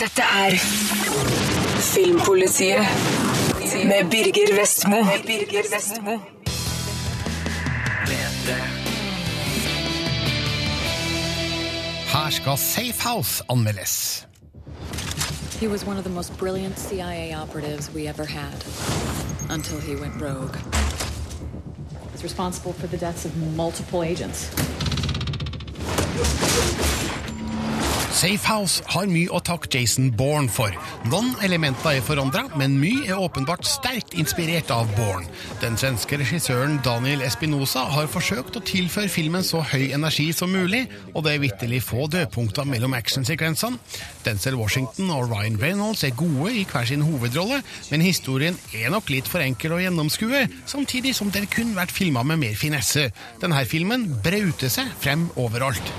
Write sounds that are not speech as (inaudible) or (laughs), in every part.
Dette er Filmpolitiet med Birger Vestmo. Birger Vestmo. Her skal Safe House anmeldes. He was one of the most brilliant CIA operatives we ever had. Until he went rogue. He's responsible for the deaths of multiple agents. Safe House har mye å takke Jason Bourne for. Noen elementer er forandra, men mye er åpenbart sterkt inspirert av Bourne. Den svenske regissøren Daniel Espinosa har forsøkt å tilføre filmen så høy energi som mulig, og det er vitterlig få dødpunkter mellom actionsekvensene. Denzel Washington og Ryan Reynolds er gode i hver sin hovedrolle, men historien er nok litt for enkel å gjennomskue, samtidig som den kunne vært filma med mer finesse. Denne filmen brauter seg frem overalt.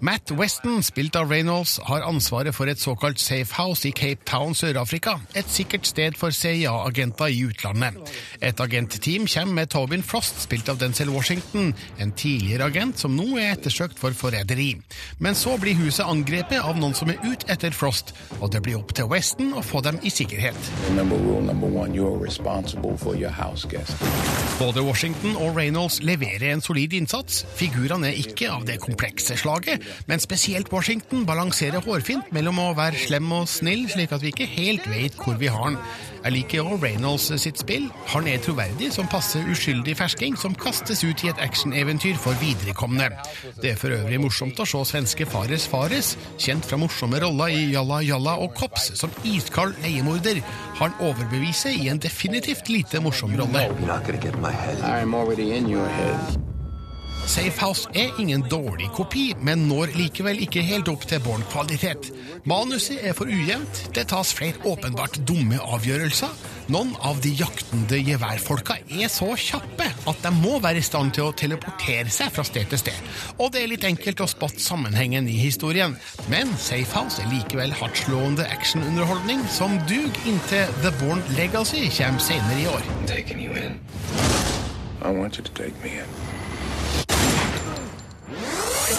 Matt Weston, spilt av Reynolds, har ansvaret for et såkalt safe house i Cape Town, Sør-Afrika. Et sikkert sted for CIA-agenter i utlandet. Et agentteam kommer med Tobin Frost, spilt av Denzel Washington, en tidligere agent som nå er ettersøkt for forræderi. Men så blir huset angrepet av noen som er ute etter Frost, og det blir opp til Weston å få dem i sikkerhet. Remember rule number one, you're responsible for your house guests. Både Washington og Reynolds leverer en solid innsats. Figurene er ikke av det komplekse slaget, men spesielt Washington balanserer hårfint mellom å være slem og snill, slik at vi ikke helt vet hvor vi har han. Jeg liker også Reynolds sitt spill. Han er troverdig som passer uskyldig fersking som kastes ut i et actioneventyr for viderekomne. Det er for øvrig morsomt å se svenske Fares Fares, kjent fra morsomme roller i Jalla Jalla og Kops, som iskald leiemorder. Han overbeviser i en definitivt lite morsom rolle. I'm already in your head. Safe House er ingen dårlig kopi, men når likevel ikke helt opp til Born-kvalitet. Manuset er for ujevnt, det tas flere åpenbart dumme avgjørelser. Noen av de jaktende geværfolka er så kjappe at de må være i stand til å teleportere seg fra sted til sted. Og det er litt enkelt å spotte sammenhengen i historien, men Safehouse er likevel hardtslående actionunderholdning som duger inntil The Born Legacy kommer senere i år. Taking you in. I want you to take me in.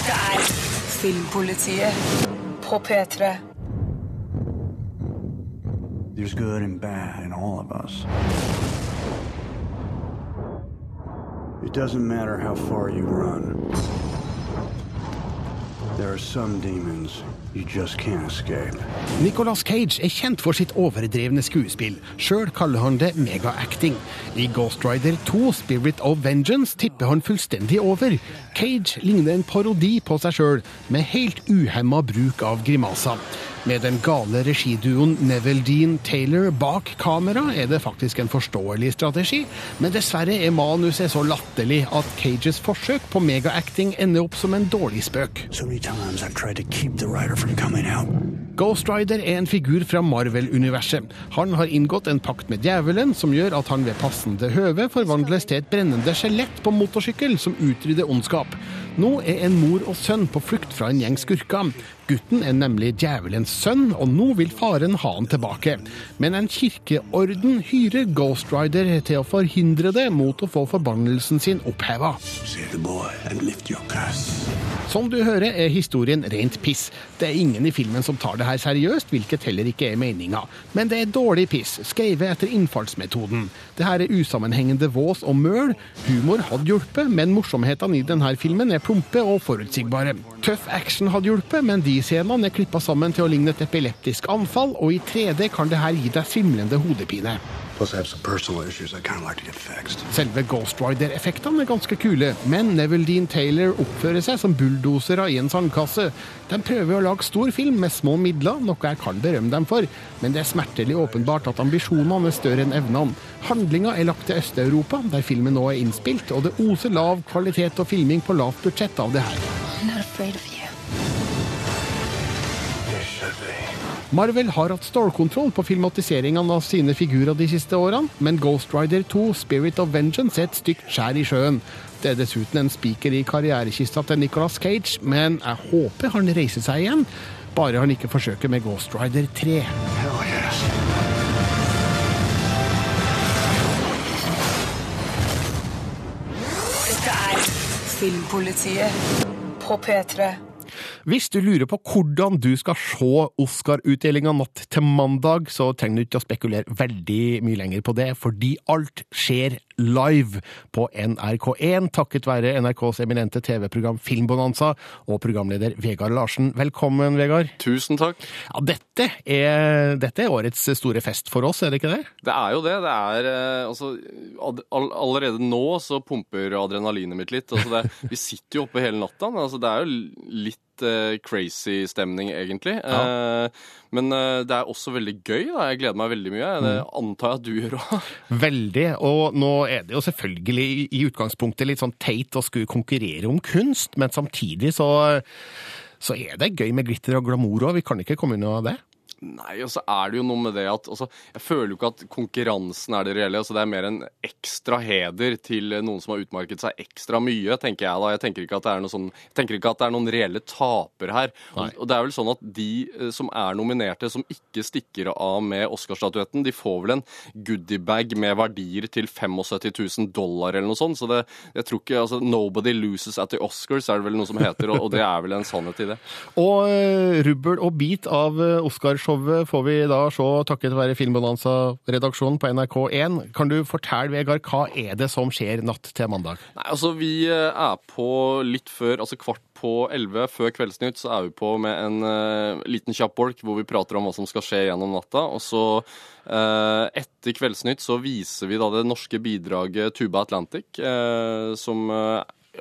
Dette er Filmpolitiet på P3. There's good and bad in all of us. It doesn't matter how far you run. There are some demons Nicolas Cage er kjent for sitt overdrevne skuespill. Sjøl kaller han det mega-acting. I Ghost Rider 2 Spirit of Vengeance tipper han fullstendig over. Cage ligner en parodi på seg sjøl, med helt uhemma bruk av grimaser. Med den gale regiduoen Neville Dean Taylor bak kamera er det faktisk en forståelig strategi, men dessverre er manuset så latterlig at Cages forsøk på mega-acting ender opp som en dårlig spøk. So. Ghost Rider er en figur fra Marvel-universet. Han har inngått en pakt med djevelen som gjør at han ved passende høve forvandles til et brennende skjelett på motorsykkel som utrydder ondskap. Nå er en mor og sønn på flukt fra en gjeng skurker. Gutten er nemlig djevelens sønn, og nå vil faren ha han tilbake. Men en kirkeorden hyrer Ghost Rider til å forhindre det mot å få forbannelsen sin oppheva. Som du hører, er historien rent piss. Det er ingen i filmen som tar det her seriøst, hvilket heller ikke er meninga. Men det er dårlig piss, skrevet etter innfallsmetoden. Det her er usammenhengende vås og møl. Humor hadde hjulpet, men morsomhetene i denne filmen er plumpe og forutsigbare. Tøff action hadde hjulpet, men de scenene er klippa sammen til å ligne et epileptisk anfall, og i 3D kan det her gi deg svimlende hodepine. Plus, I have some personal issues I kind of like to get fixed. Selve Ghost Rider-effektene er ganske kule, men Neville Dean Taylor oppfører seg som bulldosere i en sandkasse. De prøver å lage stor film med små midler, noe jeg kan berømme dem for, men det er smertelig åpenbart at ambisjonene er større enn evnene. Handlinga er lagt til Øst-Europa, der filmen nå er innspilt, og det oser lav kvalitet og filming på lavt budsjett av det her. I'm not afraid of you. You should be. Marvel har hatt stålkontroll på filmatiseringen av sine figurer de siste årene, men Ghost Rider 2 Spirit of Vengeance er et stygt skjær i sjøen. Det er dessuten en spiker i karrierekista til Nicolas Cage, men jeg håper han reiser seg igjen, bare han ikke forsøker med Ghost Rider 3. Hell yes. Dette er Filmpolitiet på P3. Hvis du lurer på hvordan du skal se Oscar-utdelinga natt til mandag, så trenger du ikke å spekulere veldig mye lenger på det, fordi alt skjer live på NRK1 takket være NRKs eminente TV-program Filmbonanza og programleder Vegard Larsen. Velkommen, Vegard. Tusen takk. Ja, dette er, dette er årets store fest for oss, er det ikke det? Det er jo det. Det er eh, altså all, Allerede nå så pumper adrenalinet mitt litt. Altså det, vi sitter jo oppe hele natta. Altså det er jo litt eh, crazy stemning, egentlig. Eh, men uh, det er også veldig gøy. da. Jeg gleder meg veldig mye. Det antar jeg at du gjør òg. (laughs) Veldig. Og nå er det jo selvfølgelig i- i utgangspunktet litt sånn teit å skulle konkurrere om kunst, men samtidig så, så er det gøy med glitter og glamour òg. Vi kan ikke komme unna det. Nei, og så er det jo noe med det at altså, Jeg føler jo ikke at konkurransen er det reelle. altså Det er mer en ekstra heder til noen som har utmarket seg ekstra mye, tenker jeg da. Jeg tenker ikke at det er, sånn, jeg ikke at det er noen reelle tapere her. Og, og det er vel sånn at de eh, som er nominerte, som ikke stikker av med Oscarstatuetten, de får vel en goodiebag med verdier til 75 000 dollar eller noe sånt. Så det, jeg tror ikke altså, Nobody loses at the Oscars, er det vel noe som heter, og, og det er vel en sannhet i det. (laughs) Og eh, rubbel og bit av eh, Oscarshowet får vi da se takket være Filmbonanza-redaksjonen på NRK1. Kan du fortelle, Vegard, hva er det som skjer natt til mandag? Nei, altså Vi eh, er på litt før, altså kvart på elleve før Kveldsnytt, så er vi på med en uh, liten kjapp bolk hvor vi prater om hva som skal skje gjennom natta. Og så uh, etter Kveldsnytt så viser vi da det norske bidraget Tuba Atlantic, uh, som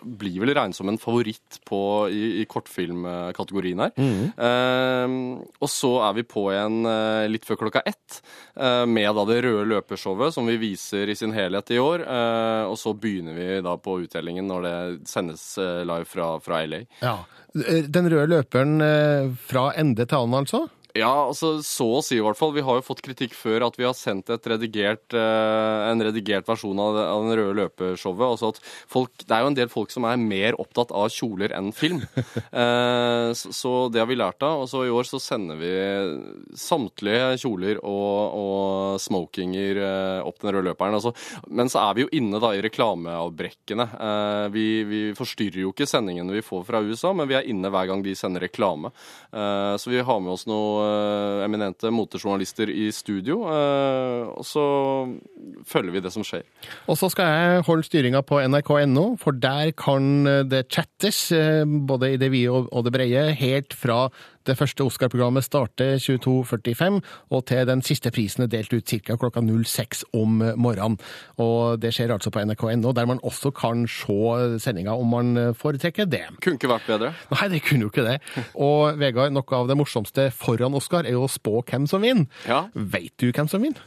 blir vel regnet som en favoritt på, i, i kortfilmkategorien her. Eh, og så er vi på igjen uh, litt før klokka ett uh, med da det røde løpershowet som vi viser i sin helhet i år. Eh, og så begynner vi da på uttellingen når det sendes eh, live fra, fra LA. Ja. Den røde løperen eh, fra ende til annen, altså? Ja, altså så å si i hvert fall. Vi har jo fått kritikk før at vi har sendt et redigert, eh, en redigert versjon av, det- av den røde løpeshowet. Altså at folk, det er jo en del folk som er mer opptatt av kjoler enn film. (laughs) eh, så, så det har vi lært av. Og så i år så sender vi samtlige kjoler og, og smokinger eh, opp den røde løperen. Altså, men så er vi jo inne da i reklameavbrekkene. Eh, vi, vi forstyrrer jo ikke sendingene vi får fra USA, men vi er inne hver gang de sender reklame. Eh, så vi har med oss noe eminente motejournalister i studio, eh, og så følger vi det som skjer. Og så skal jeg holde styringa på nrk.no, for der kan det chattes, eh, både i det vide og det brede, helt fra det første Oscar-programmet starter 22.45, og til den siste prisen er delt ut ca. klokka 06 om morgenen. Og det skjer altså på nrk.no, der man også kan se sendinga om man foretrekker det. Kunne ikke vært bedre. Nei, det kunne jo ikke det. Og Vegard, noe av det morsomste foran Oscar er jo å spå hvem som vinner. Ja. Veit du hvem som vinner?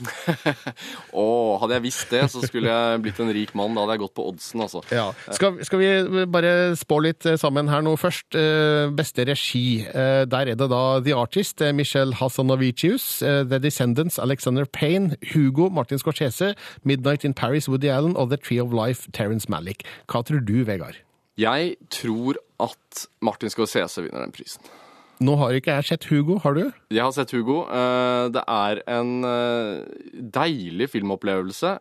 (laughs) Å, hadde jeg visst det, så skulle jeg blitt en rik mann. Da hadde jeg gått på oddsen, altså. Ja. Skal, skal vi bare spå litt sammen her nå først? Eh, Beste regi. Eh, Der er det da The Artist, Michel Michelle Hassanovicius, eh, The Descendants, Alexander Payne, Hugo, Martin Scorsese, Midnight in Paris, Woody Allen og The Tree of Life, Terence Malick. Hva tror du, Vegard? Jeg tror at Martin Scorsese vinner den prisen. Nå har ikke jeg sett Hugo, har du? Jeg har sett Hugo. Eh, Det er en eh, deilig filmopplevelse.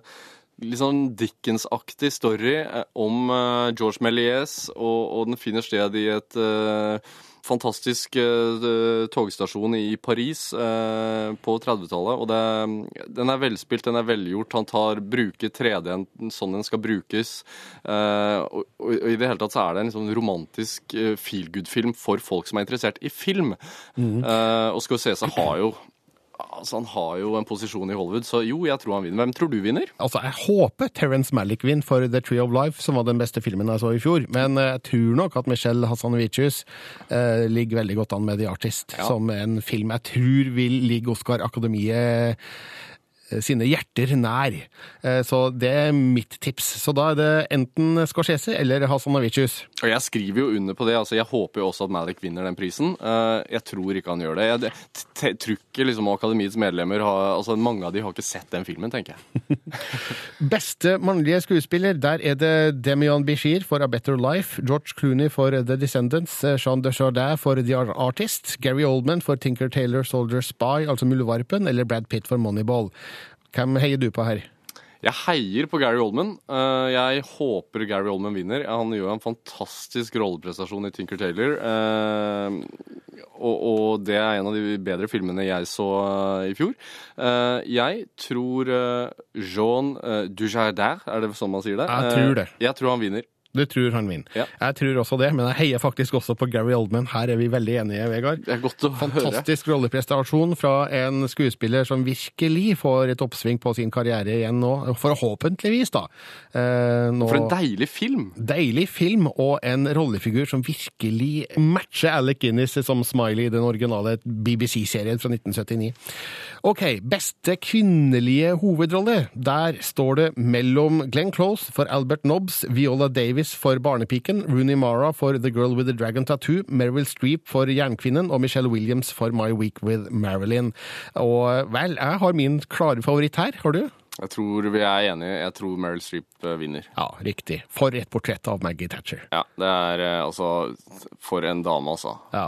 Litt sånn Dickens-aktig story eh, om eh, George Méliès, og, og den finner sted i et eh, fantastisk uh, togstasjon i Paris uh, på 30-tallet. Og det, den er velspilt, den er velgjort. Han tar, bruker 3D-en sånn den skal brukes. Uh, og, og, i det hele tatt så er det en sånn romantisk feel good-film for folk som er interessert i film. Eh, og Scorsese har jo Altså, Han har jo en posisjon i Hollywood, så jo, jeg tror han vinner. Hvem tror du vinner? Altså, jeg håper Terence Malick vinner for The Tree of Life, som var den beste filmen jeg så i fjor. Men eh, jeg tror nok at Michelle Hassanovicius eh, ligger veldig godt an med The Artist, Ja. som en film jeg tror vil ligge Oscar-akademiet sine hjerter nær. Eh, Så det er mitt tips. Så da er det enten Scorsese eller Hasanovicius. Og Jeg skriver jo under på det. altså Jeg håper jo også at Malik vinner den prisen. Eh, Jeg tror ikke han gjør det. Jeg det- t- tror ikke liksom Akademiets medlemmer har, altså Mange av de har ikke sett den filmen, tenker jeg. (laughs) Beste mannlige skuespiller, der er det Demian Bishir for A Better Life, George Clooney for The Descendants, Jean de Dujardin for The Artist, Gary Oldman for Tinker Tailor Soldier Spy, altså Muldvarpen, eller Brad Pitt for Moneyball. Hvem heier du på her? Jeg heier på Gary Oldman. Eh, Jeg håper Gary Oldman vinner. Han gjør en fantastisk rolleprestasjon i Tinker Taylor. eh, Og, det er en av de bedre filmene jeg så eh, i fjor. Jeg tror Jean Dujardin, er det sånn man sier det? Jeg tror det. Jeg tror han vinner. Du tror han vinner. Ja. Jeg tror også det, men jeg heier faktisk også på Gary Oldman. Her er vi veldig enige, Vegard. Det er godt å høre. Fantastisk rolleprestasjon fra en skuespiller som virkelig får et oppsving på sin karriere igjen nå. Forhåpentligvis, da. Eh, nå, For en deilig film! Deilig film og en rollefigur som virkelig matcher Alec Guinness som Smiley i den originale BBC-serien fra 1979. Ok, beste kvinnelige hovedrolle. Der står det mellom Glenn Close for Albert Nobbs, Viola Davis for Barnepiken, Rooney Mara for The Girl with the Dragon Tattoo, Meryl Streep for Jernkvinnen og Michelle Williams for My Week with Marilyn. Og vel, jeg har min klare favoritt her. Har du? Jeg tror vi er enige. Jeg tror Meryl Streep eh, vinner. Ja, riktig. For et portrett av Maggie Thatcher. Ja, det er eh, altså For en dame, altså. Ja.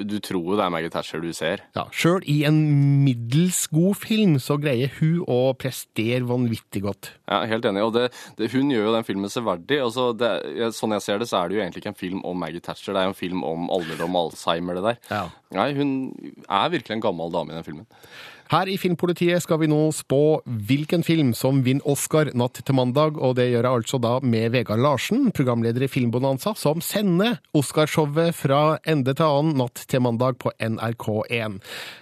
Du tror jo det er Maggie Thatcher du ser. Ja, Sjøl i en middels god film så greier hun å prestere vanvittig godt. Ja, Helt enig. Og det, det, hun gjør jo den filmen severdig. Altså, det, sånn jeg ser det, så er det jo egentlig ikke en film om Maggie Thatcher. Det er jo en film om alderdom og Alzheimer, det der. Ja. Nei, hun er virkelig en gammel dame i den filmen. Her i Filmpolitiet skal vi nå spå hvilken film som vinner Oscar natt til mandag, og det gjør jeg altså da med Vegard Larsen, programleder i Filmbonanza, som sender Oscarshowet fra ende til annen natt til mandag på NRK1.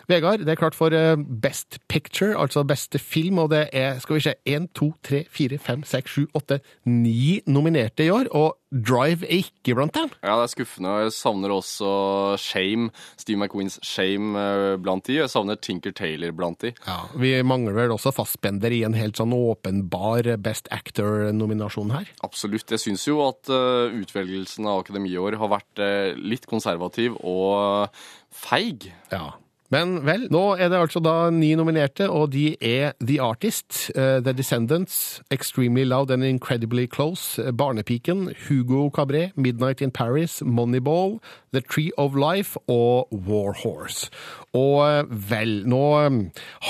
Vegard, det er klart for eh, Best Picture, altså beste film, og det er, skal vi se, 1, 2, 3, 4, 5, 6, 7, 8, 9 nominerte i år, og Drive er ikke blant dem. Ja, det er skuffende. Jeg savner også Shame, Steve McQueens Shame eh, blant de. Jeg savner Tinker Taylor blant de. Ja, Vi mangler vel også fastbender i en helt sånn åpenbar Best Actor-nominasjon her. Absolutt. Jeg syns jo at eh, utvelgelsen av akademiår har vært eh, litt konservativ og feig. Ja. Men vel, nå er det altså da ni nominerte, og de er The Artist, eh, The Descendants, Extremely Loud and Incredibly Close, eh, Barnepiken, Hugo Cabret, Midnight in Paris, Moneyball, The Tree of Life og War Horse. Og eh, vel, nå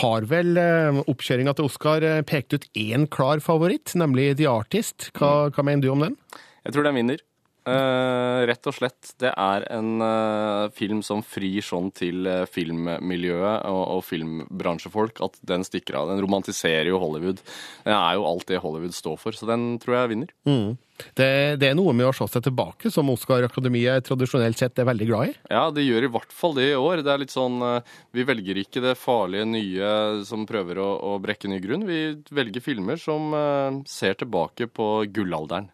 har vel oppkjøringa til Oscar pekt ut én klar favoritt, nemlig The Artist. Hva, hva mener du om den? Jeg tror den vinner. Eh, rett og slett. Det er en uh, film som frir sånn til uh, filmmiljøet og, og filmbransjefolk at den stikker av. Den romantiserer jo Hollywood. Det er jo alt det Hollywood står for, så den tror jeg vinner. Det, det er noe med å se seg tilbake, som Oscar-akademiet tradisjonelt sett er veldig glad i. Ja, det gjør i hvert fall det i år. Det er litt sånn eh, Vi velger ikke det farlige nye som prøver å, å brekke ny grunn. Vi velger filmer som eh, ser tilbake på gullalderen.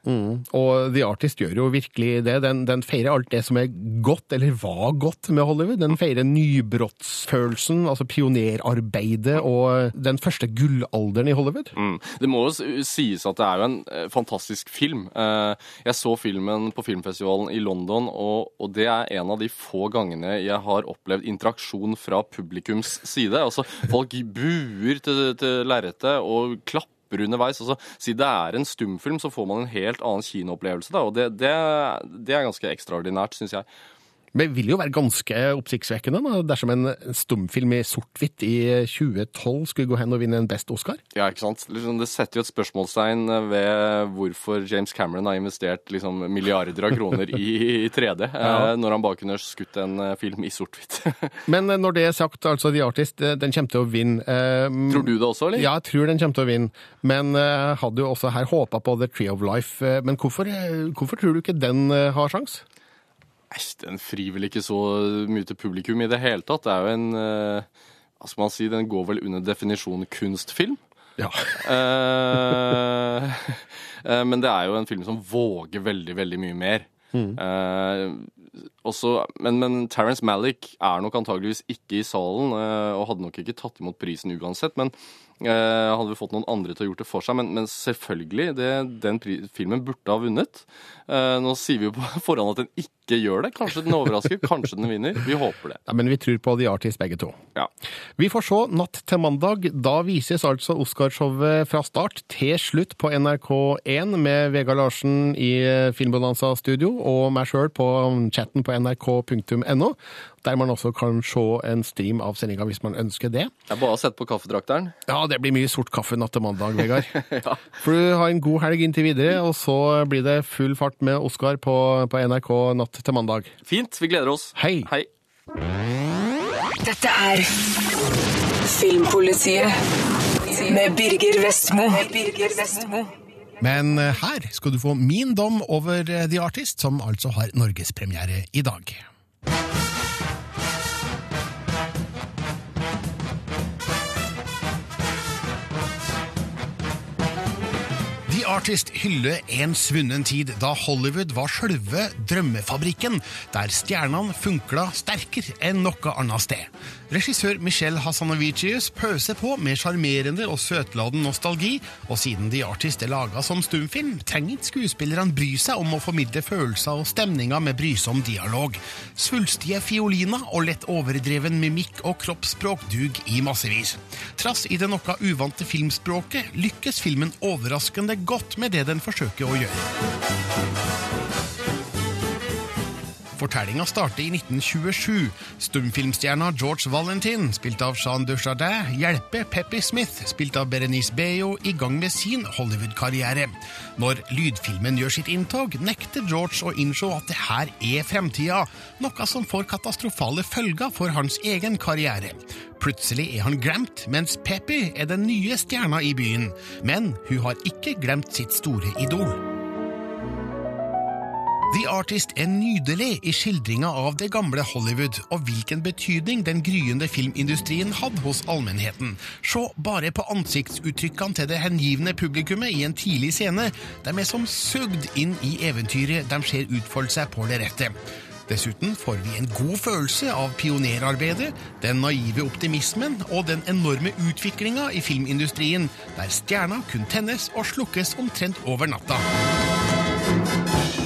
Og The Artist gjør jo virkelig det. Den, den feirer alt det som er godt, eller var godt, med Hollywood. Den feirer nybrottsfølelsen, altså pionerarbeidet og den første gullalderen i Hollywood. Mm. Det må jo sies at det er jo en eh, fantastisk film. Eh, jeg så filmen på filmfestivalen i London, og, og det er en av de få gangene jeg har opplevd interaksjon fra publikums side. Altså, folk buer til, til lerretet og klapper underveis. Altså, siden det er en stumfilm, så får man en helt annen kinoopplevelse. Da, og det, det, det er ganske ekstraordinært, syns jeg. Det vil jo være ganske oppsiktsvekkende da, dersom en stumfilm i sort-hvitt i 2012 skulle gå hen og vinne en Best Oscar. Ja, ikke sant? Liksom, det setter jo et spørsmålstegn ved hvorfor James Cameron har investert liksom, milliarder av kroner i, i 3D, (laughs) ja. når han bare kunne skutt en eh, film i sort-hvitt. (laughs) Men eh, når det er sagt, altså The Artist, eh, den kommer til å vinne. Eh, Tror du det også, eller? Ja, jeg tror den kommer til å vinne. Men eh, hadde jo også her håpa på The Tree of Life. Eh, Men hvorfor, eh, hvorfor tror du ikke den eh, har sjans? Æsj, den frir vel ikke så mye til publikum i det hele tatt. Det er jo en eh, Hva skal man si, den går vel under definisjonen kunstfilm. Ja. Eh, (laughs) eh, men det er jo en film som våger veldig, veldig mye mer. Eh, også, men, men Terence Malick er nok antageligvis ikke i salen, eh, og hadde nok ikke tatt imot prisen uansett. Men eh, hadde vi fått noen andre til å gjort det for seg. Men, men selvfølgelig, det, den filmen burde ha vunnet. Eh, nå sier vi jo på (laughs) forhånd at den ikke gjør det. Kanskje den overrasker, kanskje den vinner. Vi håper det. Ja, men vi tror på The Artist begge to. Ja. Vi får se natt til mandag. Da vises altså Oscarshowet fra start til slutt på NRK1 med Vegard Larsen i Filmbonanza studio og meg sjøl på chatten på nrk.no, der man også kan se en stream av sendinga hvis man ønsker det. Det er bare å sette på kaffedrakteren. Ja, det blir mye sort kaffe natt til mandag, Vegard. (laughs) For du har en god helg inntil videre, og så blir det full fart med Oskar på, på NRK natt til mandag. Fint, vi gleder oss. Hei. Hei. Dette er Filmpolitiet med Birger Vestmo. Birger Vestmo. Men eh, her skal du få min dom over eh, The Artist, som altså har norgespremiere i dag. The Artist hyller en svunnen tid da Hollywood var sjølve drømmefabrikken, der stjernene funkla sterkere enn noe annet sted. Regissør Michel Hassanovicius pøser på med sjarmerende og søtladen nostalgi, og siden The Artist er laga som stumfilm, trenger ikke skuespillerne bry seg om å formidle følelser og stemninger med brysom dialog. Svulstige fioliner og lett overdreven mimikk og kroppsspråk dug i massevis. Trass i det noe uvante filmspråket lykkes filmen overraskende godt med det den forsøker å gjøre. Fortellinga starter i 1927. Stumfilmstjerna George Valentin, spilt av Jean Dujardin, hjelper Peppy Smith, spilt av Berenice Beyo, i gang med sin Hollywood-karriere. Når lydfilmen gjør sitt inntog, nekter George å innse at det her er fremtida, noe som får katastrofale følger for hans egen karriere. Plutselig er han glemt, mens Peppy er den nye stjerna i byen. Men hun har ikke glemt sitt store idol. The Artist er nydelig i skildringa av det gamle Hollywood, og hvilken betydning den gryende filmindustrien hadde hos allmennheten. Se bare på ansiktsuttrykkene til det hengivne publikummet i en tidlig scene. De er som sugd inn i eventyret de ser utfolde seg på lerretet. Dessuten får vi en god følelse av pionerarbeidet, den naive optimismen og den enorme utviklinga i filmindustrien, der stjerna kun tennes og slukkes omtrent over natta.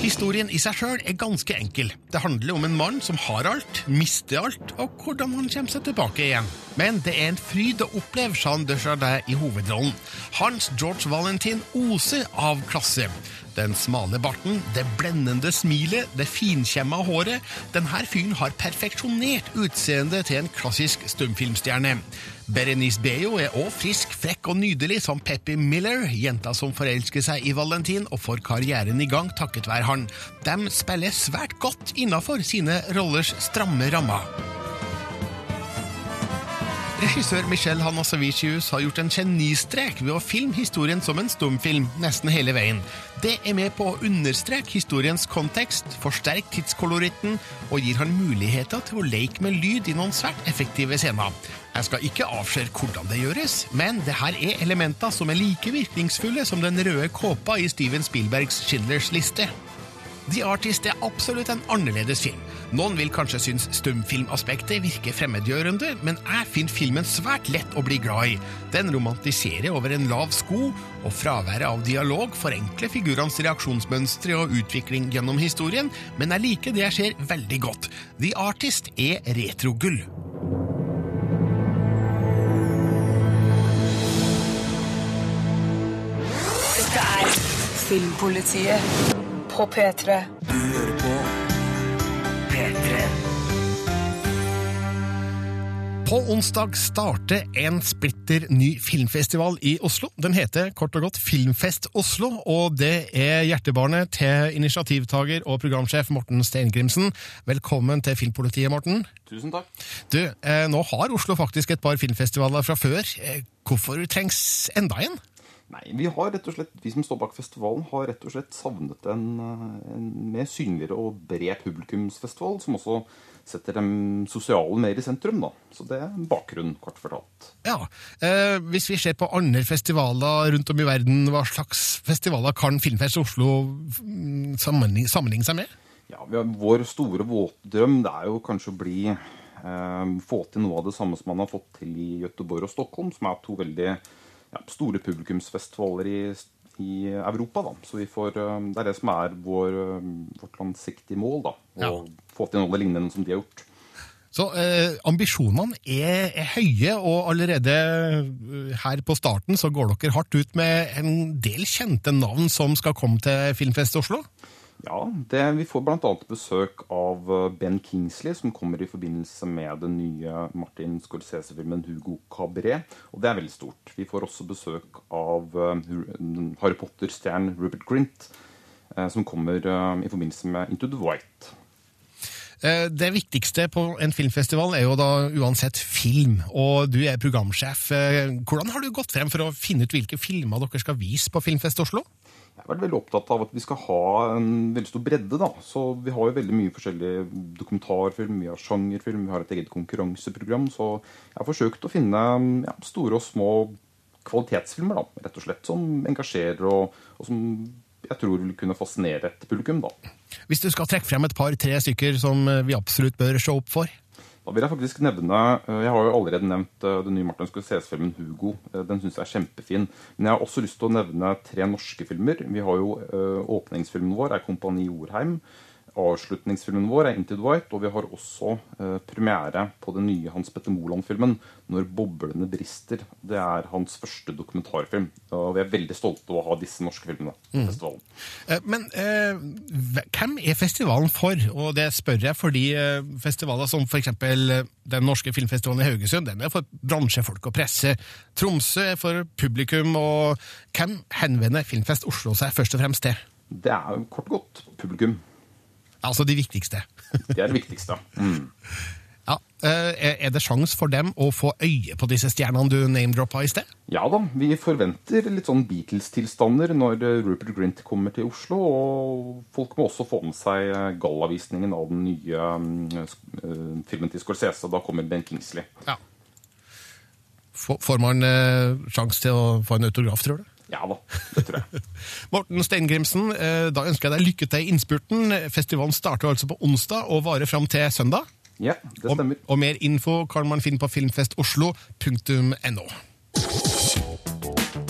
Historien i seg sjøl er ganske enkel. Det handler om en mann som har alt, mister alt, og hvordan han kommer seg tilbake igjen. Men det er en fryd å oppleve Jean Dujardin i hovedrollen. Hans George Valentin oser av klasse. Den smale barten, det blendende smilet, det finkjemma håret. Denne fyren har perfeksjonert utseendet til en klassisk stumfilmstjerne. Berenice Beyo er òg frisk, frekk og nydelig som Peppy Miller, jenta som forelsker seg i Valentin og får karrieren i gang takket være han. De spiller svært godt innafor sine rollers stramme rammer. Regissør Michel Hanasavicius har gjort en genistrek ved å filme historien som en stumfilm nesten hele veien. Det er med på å understreke historiens kontekst, forsterke tidskoloritten og gir han muligheter til å leke med lyd i noen svært effektive scener. Jeg skal ikke avsløre hvordan det gjøres, men det her er elementer som er like virkningsfulle som den røde kåpa i Steven Spielbergs Schindlers liste. The Artist er absolutt en annerledes film. Noen vil kanskje synes stumfilmaspektet virker fremmedgjørende, men jeg finner filmen svært lett å bli glad i. Den romantiserer over en lav sko, og fraværet av dialog forenkler figurenes reaksjonsmønstre og utvikling gjennom historien, men jeg liker det jeg ser veldig godt. The Artist er retrogull. Dette er Filmpolitiet på P3. Du hører På onsdag starter en splitter ny filmfestival i Oslo. Den heter kort og godt Filmfest Oslo, og det er hjertebarnet til initiativtaker og programsjef Morten Steingrimsen. Velkommen til Filmpolitiet, Morten. Tusen takk. Du, eh, nå har Oslo faktisk et par filmfestivaler fra før. Eh, Hvorfor trengs enda en? Nei, vi har rett og slett, vi som står bak festivalen, har rett og slett savnet en, eh, en mer synligere og bred publikumsfestival, som også setter dem sosiale mer i sentrum. da. Så det er en bakgrunn, kort fortalt. Ja, eh, Hvis vi ser på andre festivaler rundt om i verden, hva slags festivaler kan Filmfest Oslo mm, sammenligne, sammenligne seg med? Ja, har, Vår store våtdrøm det er jo kanskje å bli eh, få til noe av det samme som man har fått til i Gøteborg og Stockholm, som er to veldig ja, store publikumsfestivaler i, i Europa. da. Så vi får, eh, Det er det som er vår, eh, vårt langsiktige mål. da, Å få til noe lignende som de har gjort. Så eh, ambisjonene er, er høye, og allerede eh, her på starten så går dere hardt ut med en del kjente navn som skal komme til Filmfest Oslo? Ja, det, Vi får bl.a. besøk av eh, Ben Kingsley, som kommer i forbindelse med den nye Martin Scorsese-filmen 'Hugo Cabaret'. Og det er veldig stort. Vi får også besøk av eh, Harry Potter-stjernen Rupert Grint, eh, som kommer i forbindelse med 'Into the White'. Eh, Det viktigste på en filmfestival er jo da uansett film, og du er programsjef. Eh, Hvordan har du gått frem for å finne ut hvilke filmer dere skal vise på Filmfest Oslo? Jeg har vært veldig opptatt av at vi skal ha en veldig stor bredde. da. Så Vi har jo veldig mye forskjellig dokumentarfilm, vi har sjangerfilm, vi har et eget konkurranseprogram. Så jeg har forsøkt å finne ja, store og små kvalitetsfilmer, da, rett og slett, som engasjerer og, og som jeg tror vil kunne fascinere et publikum. da. Hvis du skal trekke frem et par-tre stykker som eh, vi absolutt bør se opp for? Da vil jeg faktisk nevne eh, Jeg har jo allerede nevnt eh, den nye Martin Scorsese-filmen 'Hugo'. Den syns jeg er kjempefin. Men jeg har også lyst til å nevne tre norske filmer. Vi har jo Åpningsfilmen vår er 'Kompani Jorheim'. Avslutningsfilmen vår er 'Into the White', og vi har også eh, premiere på den nye Hans Petter Moland-filmen 'Når boblene brister'. Det er hans første dokumentarfilm. Og vi er veldig stolte av å ha disse norske filmene på festivalen. Eh, Men eh, hvem er festivalen for? Og det spør jeg fordi eh, festivaler som eksempel eh, den norske filmfestivalen i Haugesund, den er for bransjefolk og presse. Tromsø er for publikum, og hvem henvender Filmfest Oslo seg først og fremst til? Det er jo kort og godt publikum. Altså de viktigste. (laughs) Det er det viktigste. Mm. Ja, eh, er- det sjans for dem å få øye på disse stjernene du name-droppa i sted? Ja da, vi forventer litt sånn Beatles-tilstander når eh, Rupert Grint kommer til Oslo. Og folk må også få med seg eh, gallavisningen av den nye mm, filmen til Scorsese. Da kommer Ben Kingsley. Ja. Får man sjans til å få en autograf, tror du? Ja da, det tror jeg. (laughs) Morten Steingrimsen, eh, da ønsker jeg deg lykke til i innspurten. Festivalen starter altså på onsdag og varer fram til søndag. Ja, det Og, stemmer. og mer info kan man finne på filmfestoslo.no.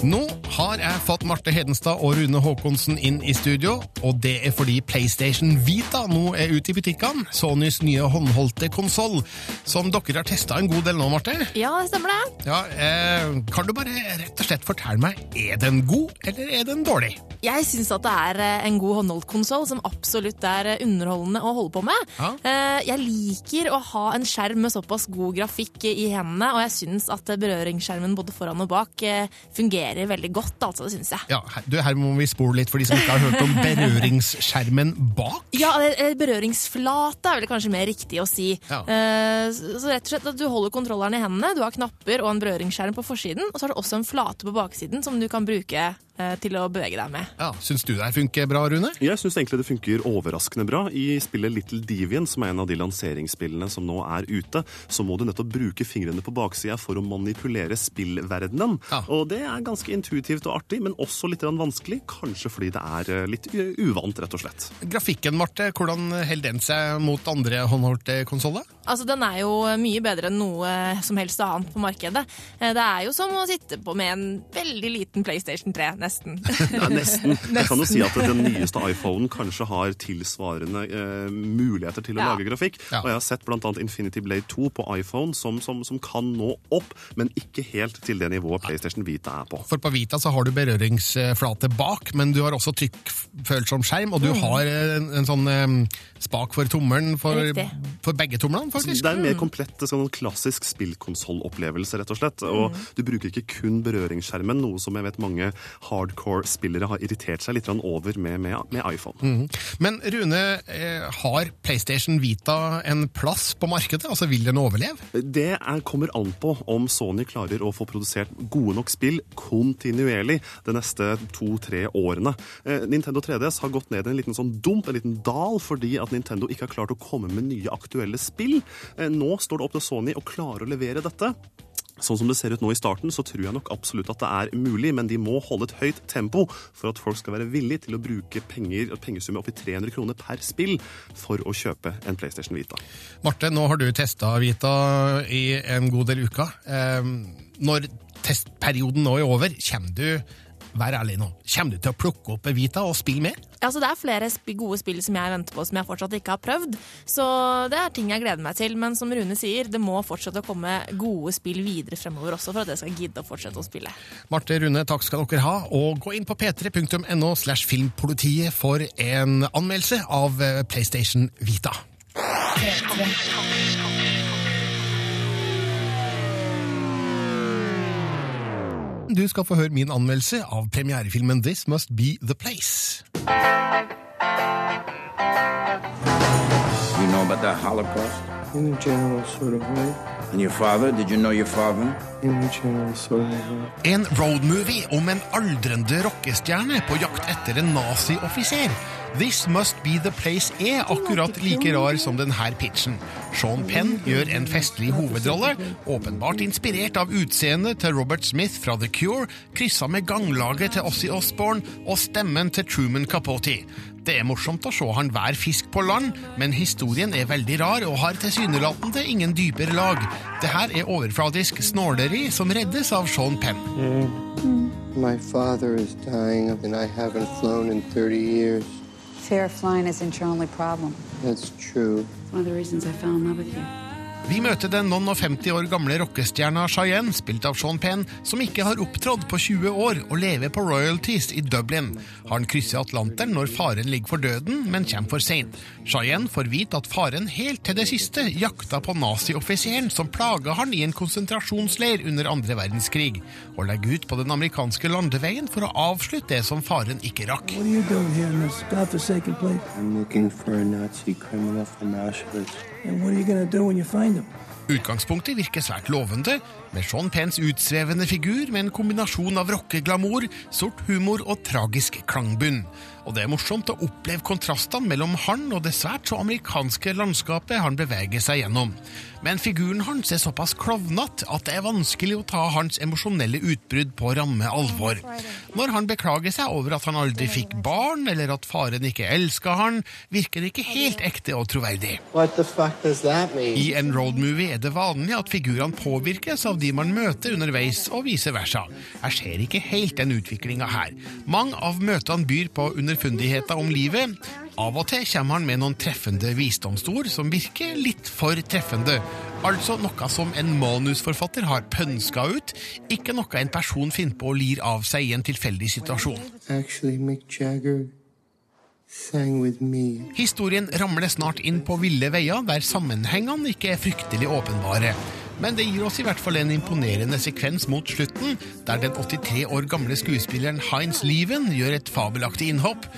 Nå har jeg fått Marte Hedenstad og Rune Haakonsen inn i studio, og det er fordi PlayStation Vita nå er ute i butikkene. Sonys nye håndholdte konsoll, som dere har testa en god del nå, Marte. Ja, stemmer det. Ja, eh, kan du bare rett og slett fortelle meg, er den god, eller er den dårlig? Jeg syns at det er eh, en god håndholdt konsoll som absolutt er eh, underholdende å holde på med. Ja. Eh, Jeg liker å ha en skjerm med såpass god grafikk i hendene, og jeg syns at berøringsskjermen både foran og bak eh, fungerer veldig godt, altså. Det syns jeg. Ja, her, du, her må vi spole litt for de som ikke har hørt om (laughs) berøringsskjermen bak. Ja, eller berøringsflate er vel kanskje mer riktig å si. Ja. Uh, Så rett og slett at du holder kontrolleren i hendene, du har knapper og en berøringsskjerm på forsiden, og så har du også en flate på baksiden som du kan bruke til å bevege deg med. Ja, Syns du det her funker bra, Rune? Jeg syns egentlig det funker overraskende bra. I spillet Little Deviant, som er en av de lanseringsspillene som nå er ute, så må du nettopp bruke fingrene på baksida for å manipulere spillverdenen. Ja. Og det er ganske intuitivt og artig, men også litt vanskelig. Kanskje fordi det er eh, litt uvant, rett og slett. Grafikken, Marte, hvordan holder den seg mot andre håndholdte konsoller? Altså, Den er jo mye bedre enn noe som helst annet på markedet. Eh, Det er jo som å sitte på med en veldig liten PlayStation 3, nesten. Ja, nesten. (laughs) Jeg kan jo si at den nyeste iPhonen kanskje har tilsvarende eh, muligheter til å Ja. lage grafikk. Ja. Og jeg har sett bl.a. Infinity Blade 2 på iPhone som, som, som kan nå opp, men ikke helt til det nivået PlayStation Vita er på. For på Vita så har du berøringsflate bak, men du har også trykkfølsom skjerm, og du Mm. har en, en sånn eh, spak for tommelen for, for begge tomlene, faktisk. Det er en mer komplett sånn klassisk spillkonsollopplevelse, rett og slett. Og du bruker ikke kun berøringsskjermen, noe som jeg vet mange hardcore-spillere har irritert seg litt over med, med, med iPhone. Mm. Men Rune, eh, har PlayStation Vita en plass på markedet? Altså, Vil den overleve? Det er, kommer an på om Sony klarer å få produsert gode nok spill kontinuerlig de neste to-tre årene. Eh, Nintendo 3DS har gått ned i en liten sånn dump, en liten dal, fordi at Nintendo ikke har klart å komme med nye aktuelle spill. Eh, nå står det opp til Sony å klare å levere dette. Sånn som det ser ut nå i starten, så tror jeg nok absolutt at det er mulig, men de må holde et høyt tempo for at folk skal være villige til å bruke penger, pengesummer opp i 300 kroner per spill for å kjøpe en PlayStation Vita. Marte, nå har du testa Vita i en god del uker. Når testperioden nå er over, kommer du vær ærlig nå. Kommer du til å plukke opp Evita og spille mer? Altså, det er flere sp gode spill som jeg venter på som jeg fortsatt ikke har prøvd. Så det er ting jeg gleder meg til. Men som Rune sier, det må fortsette å komme gode spill videre fremover også for at jeg skal gidde å fortsette å spille. Marte Rune, takk skal dere ha. Og gå inn på p3.no slash filmpolitiet for en anmeldelse av eh, PlayStation Vita. Du skal få høre min anmeldelse av premierefilmen This Must Be The Place. You know about the Holocaust? In a general sort of way. And your father? Did you know your father? In a general sort of way. En roadmovie om en aldrende rockestjerne på jakt etter en nazioffiser. This Must Be The Place er akkurat like rar som denne pitchen. Sean Penn gjør en festlig hovedrolle, åpenbart inspirert av utseendet til Robert Smith fra The Cure, kryssa med ganglaget til Ossie Osborne og stemmen til Truman Capote. Det er morsomt å se han hver fisk på land, men historien er veldig rar og har tilsynelatende ingen dypere lag. Det her er overfladisk snåleri som reddes av Sean Penn. My father is dying, and I haven't flown in 30 years. Fear of flying isn't your only problem. That's true. It's one of the reasons I fell in love with you. Vi møter den noen og 50 år gamle rockestjerna Cheyenne, spilt av Sean Penn, som ikke har opptrådt på 20 år og lever på royalties i Dublin. Han krysser Atlanteren når faren ligger for døden, men kommer for seint. Cheyenne får vite at faren helt til det siste jakta på nazioffiseren som plaga han i en konsentrasjonsleir under andre verdenskrig, og legger ut på den amerikanske landeveien for å avslutte det som faren ikke rakk. Hva gjør du her, here in this godforsaken place? I'm looking for a Nazi criminal from Auschwitz. Utgangspunktet virker svært lovende, med Sean Penns utsvevende figur med en kombinasjon av rockeglamour, sort humor og tragisk klangbunn. Og det er morsomt å oppleve kontrastene mellom han og det svært så amerikanske landskapet han beveger seg gjennom. Men figuren hans er såpass klovnete at det er vanskelig å ta hans emosjonelle utbrudd på ramme alvor. Når han beklager seg over at han aldri fikk barn, eller at faren ikke elska han, virker det ikke helt ekte og troverdig. I en roadmovie er det vanlig at figurene påvirkes av de man møter underveis, og vice versa. Jeg ser ikke helt den utviklinga her. Mange av møtene byr på underfundigheter om livet. Av og til kommer han med noen treffende visdomsord som virker litt for treffende. Altså noe som en manusforfatter har pønska ut, ikke noe en person finner på å lir av seg i en tilfeldig situasjon. Actually, Mick Jagger. Historien ramler snart inn på ville veier der sammenhengene ikke er fryktelig åpenbare. Men det gir oss i hvert fall en imponerende sekvens mot slutten, der den 83 år gamle skuespilleren Heinz Lieven gjør et fabelaktig innhopp.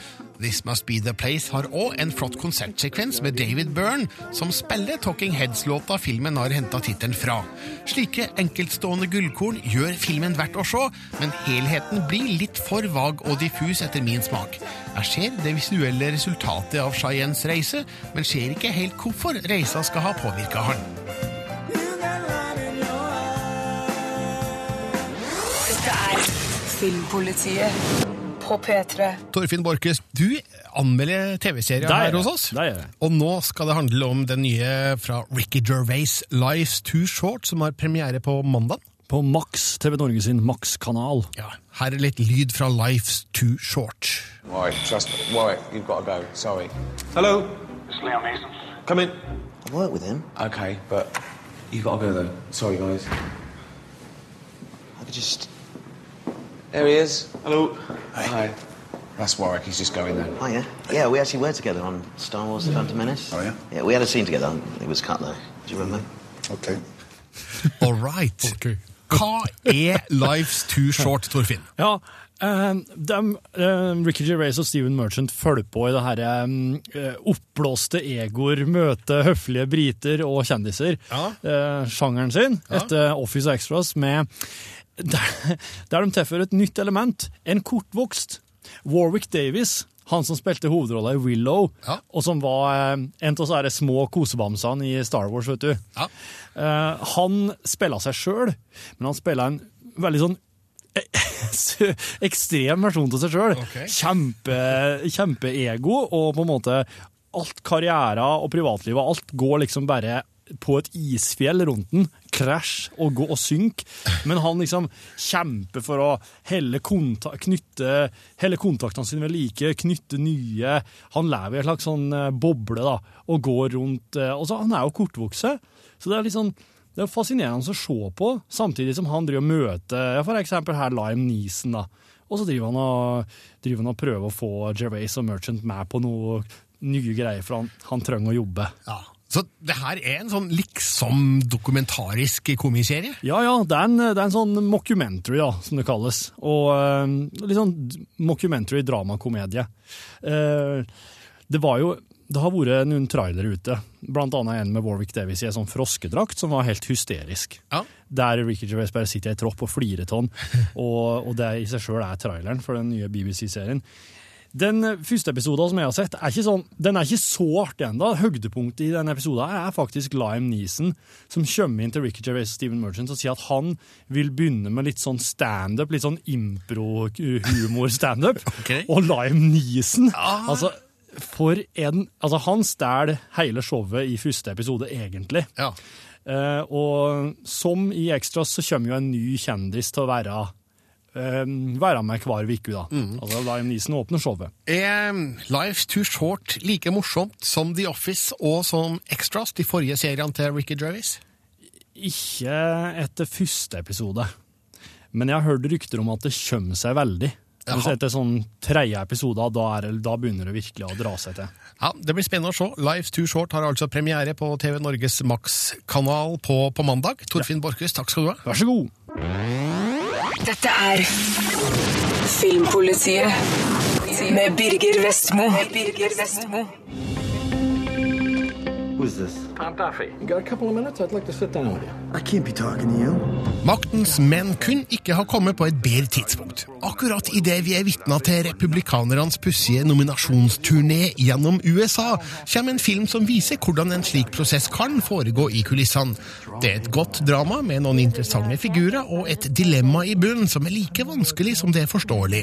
This Must Be The Place har òg en flott konsertsekvens med David Byrne, som spiller Talking Heads-låta filmen har henta tittelen fra. Slike enkeltstående gullkorn gjør filmen verdt å se, men helheten blir litt for vag og diffus etter min smak. Jeg ser det visuelle resultatet av Cheyennes reise, men ser ikke helt hvorfor reisa skal ha påvirka han. Filmpolitiet på P3. Torfinn Borchhus, du anmelder TV-serier her hos oss. Det er. Og nå skal det handle om den nye fra Ricky Gervais, Life's Too Short, som har premiere på mandag. På Max, TV Norge sin Max-kanal. Ja, her er litt lyd fra Life's Too Short. Warwick, just me. Warwick, you've got to go. Sorry. Hello? It's Liam Neeson. Come in. I work with him. Okay, but you've got to go though. Sorry, guys. I could just... There he is. Hello. Hi. That's Warwick. He's just going there. Oh yeah, yeah. We actually were together on Star Wars: The Phantom Menace. Oh yeah. Yeah, we had a scene together. It was cut though. Do you remember? Okay. (laughs) All right. Hva er Life's Too Short, Torfinn? Ja, eh, dem, eh, Ricky Gervais og Steven Merchant følger på i det her eh, oppblåste egoer møter høflige briter og kjendiser. Eh, sjangeren sin etter Office Extras med der, der de tilfører et nytt element. En kortvokst Warwick Davis, han som spilte hovedrolla i Willow, og som var eh, en av de små kosebamsene i Star Wars, vet du. Ja. han spiller seg sjøl, men han spiller en veldig sånn (laughs) ekstrem versjon av seg sjøl. Kjempe, kjempeego, og på en måte alt karriere og privatlivet, alt går liksom bare på et isfjell rundt den. krasj og gå og synke, men han liksom kjemper for å helle, kontak knytte, helle kontaktene sine ved like, knytte nye. Han lever i en slags sånn eh, boble da, og går rundt eh, og så, Han er jo kortvokst, så det er litt sånn det er fascinerende å se på, samtidig som han driver og møter ja, for eksempel her Lime Neeson. da. Og så driver han og, driver han og prøver å få Gervais og Merchant med på noe nye greier, for han, han trenger å jobbe. Ja. Så det her er en sånn liksom dokumentarisk komiserie? Ja, ja. Det er en, det er en sånn mockumentary, da, som det kalles. Og uh, litt sånn mockumentary dramakomedie. Uh, det var jo det har vært noen trailere ute, blant annet en med Warwick Davis i en sånn froskedrakt som var helt hysterisk. Der Ricky Gervais bare sitter i en tropp og flirer av han, og, og det i seg sjøl er traileren for den nye BBC-serien. Den første episoden som jeg har sett, er ikke, sånn, den er ikke så artig ennå. Høydepunktet i denne episoden er faktisk Lime Neeson, som kommer inn til Ricky Gervais og Steven Merchant og sier at han vil begynne med litt sånn standup, litt sånn impro-humor-standup. (laughs) Og Lime Neeson altså, for en Altså, han stjeler hele showet i første episode, egentlig. Eh, og som i Extras så kommer jo en ny kjendis til å være eh, være med hver uke, da. Altså, Lime Neeson åpner showet. Er Life's Too Short like morsomt som The Office og som Extras, de forrige seriene til Ricky Gervais? Ikke etter første episode, men jeg har hørt rykter om at det kommer seg veldig. Hvis etter sånn tredje episode, da, er da begynner det virkelig å dra seg til. Ja, Det blir spennende å se. Life's Too Short har altså premiere på TV Norges Max-kanal på, på mandag. Torfinn Borchhus, takk skal du ha. Vær så god. Dette er Filmpolitiet med Birger Vestmo. Birger Vestmo. Who's this? Tom Duffy. You got a couple of minutes? I'd like to sit down with you. I can't be talking to you. Maktens menn kun ikke ha kommet på et bedre tidspunkt. Akkurat idet vi er vitna til republikanernes pussige nominasjonsturné gjennom USA, kommer en film som viser hvordan en slik prosess kan foregå i kulissene. Det er et godt drama med noen interessante figurer og et dilemma i bunnen som er like vanskelig som det er forståelig.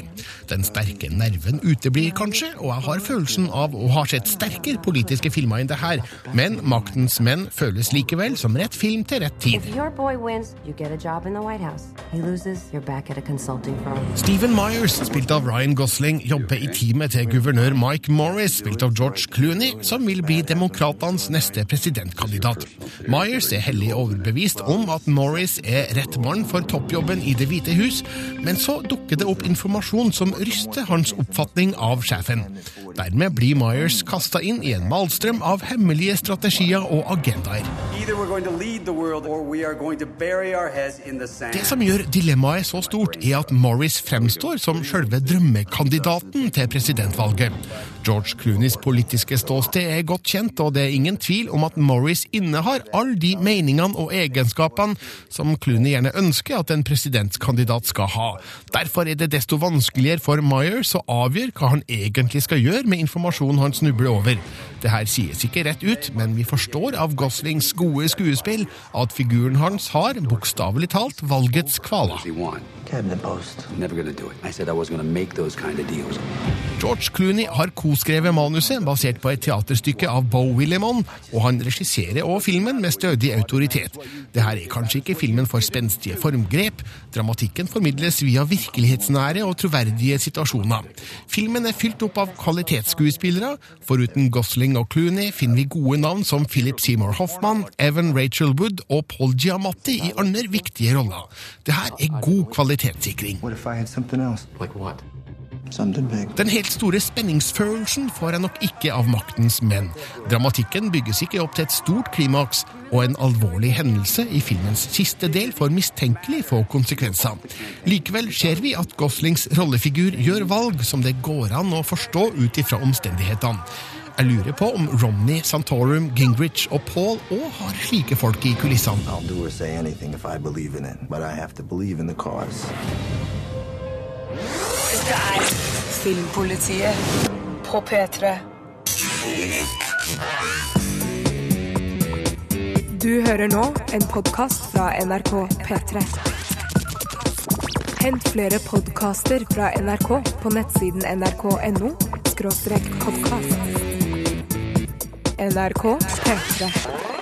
Den sterke nerven uteblir kanskje, og jeg har følelsen av å ha sett sterkere politiske filmer enn det her, men Maktens menn føles likevel som rett film til rett tid. Wins, loses. Stephen Myers, spilt av Ryan Gosling, jobber i teamet til guvernør Mike Morris, spilt av George Clooney, som vil bli demokratenes neste presidentkandidat. Myers er hellig overbevist om at Morris er rett mann for toppjobben i Det hvite hus, men så dukker det opp informasjon som ryster hans oppfatning av sjefen. Dermed blir Myers kasta inn i en malstrøm av hemmelige strategier og agendaer. Det som gjør dilemmaet så stort, er at Morris fremstår som selve drømmekandidaten til presidentvalget. George Clooneys politiske ståsted er godt kjent, og det er ingen tvil om at Morris innehar alle de meningene og egenskapene som Clooney gjerne ønsker at en presidentkandidat skal ha. Derfor er det desto vanskeligere for Myers å avgjøre hva han egentlig skal gjøre med informasjonen han snubler over. Det her sies ikke rett ut, men vi forstår av Goslings gode skuespill at figuren hans har, bokstavelig talt, valgets kvaler. George Clooney har koskrevet manuset basert på et teaterstykke av Bo Willimon, og han regisserer også filmen med stødig autoritet. Det her er kanskje ikke filmen for spenstige formgrep, dramatikken formidles via virkelighetsnære og troverdige situasjoner. Filmen er fylt opp av kvalitetsskuespillere, foruten Gosling og Clooney finner vi gode navn som Philip Seymour Hoffman, Evan Rachel Wood og Paul Giamatti i andre viktige roller. Det her er god kvalitetssikring. What if I had something else? Like what? Something big. Den helt store spenningsfølelsen får jeg nok ikke av maktens menn. Dramatikken bygges ikke opp til et stort klimaks, og en alvorlig hendelse i filmens siste del får mistenkelig få konsekvenser. Likevel ser vi at Goslings rollefigur gjør valg som det går an å forstå ut ifra omstendighetene. Jeg lurer på om Romney, Santorum, Gingrich og Paul òg har slike folk i kulissene. I'll do or say anything if I believe in it, but I have to believe in the. Dette er Filmpolitiet på P3. Du hører nå en podkast fra NRK P3. Hent flere podkaster fra NRK på nettsiden nrk.no podkast. NRK P3.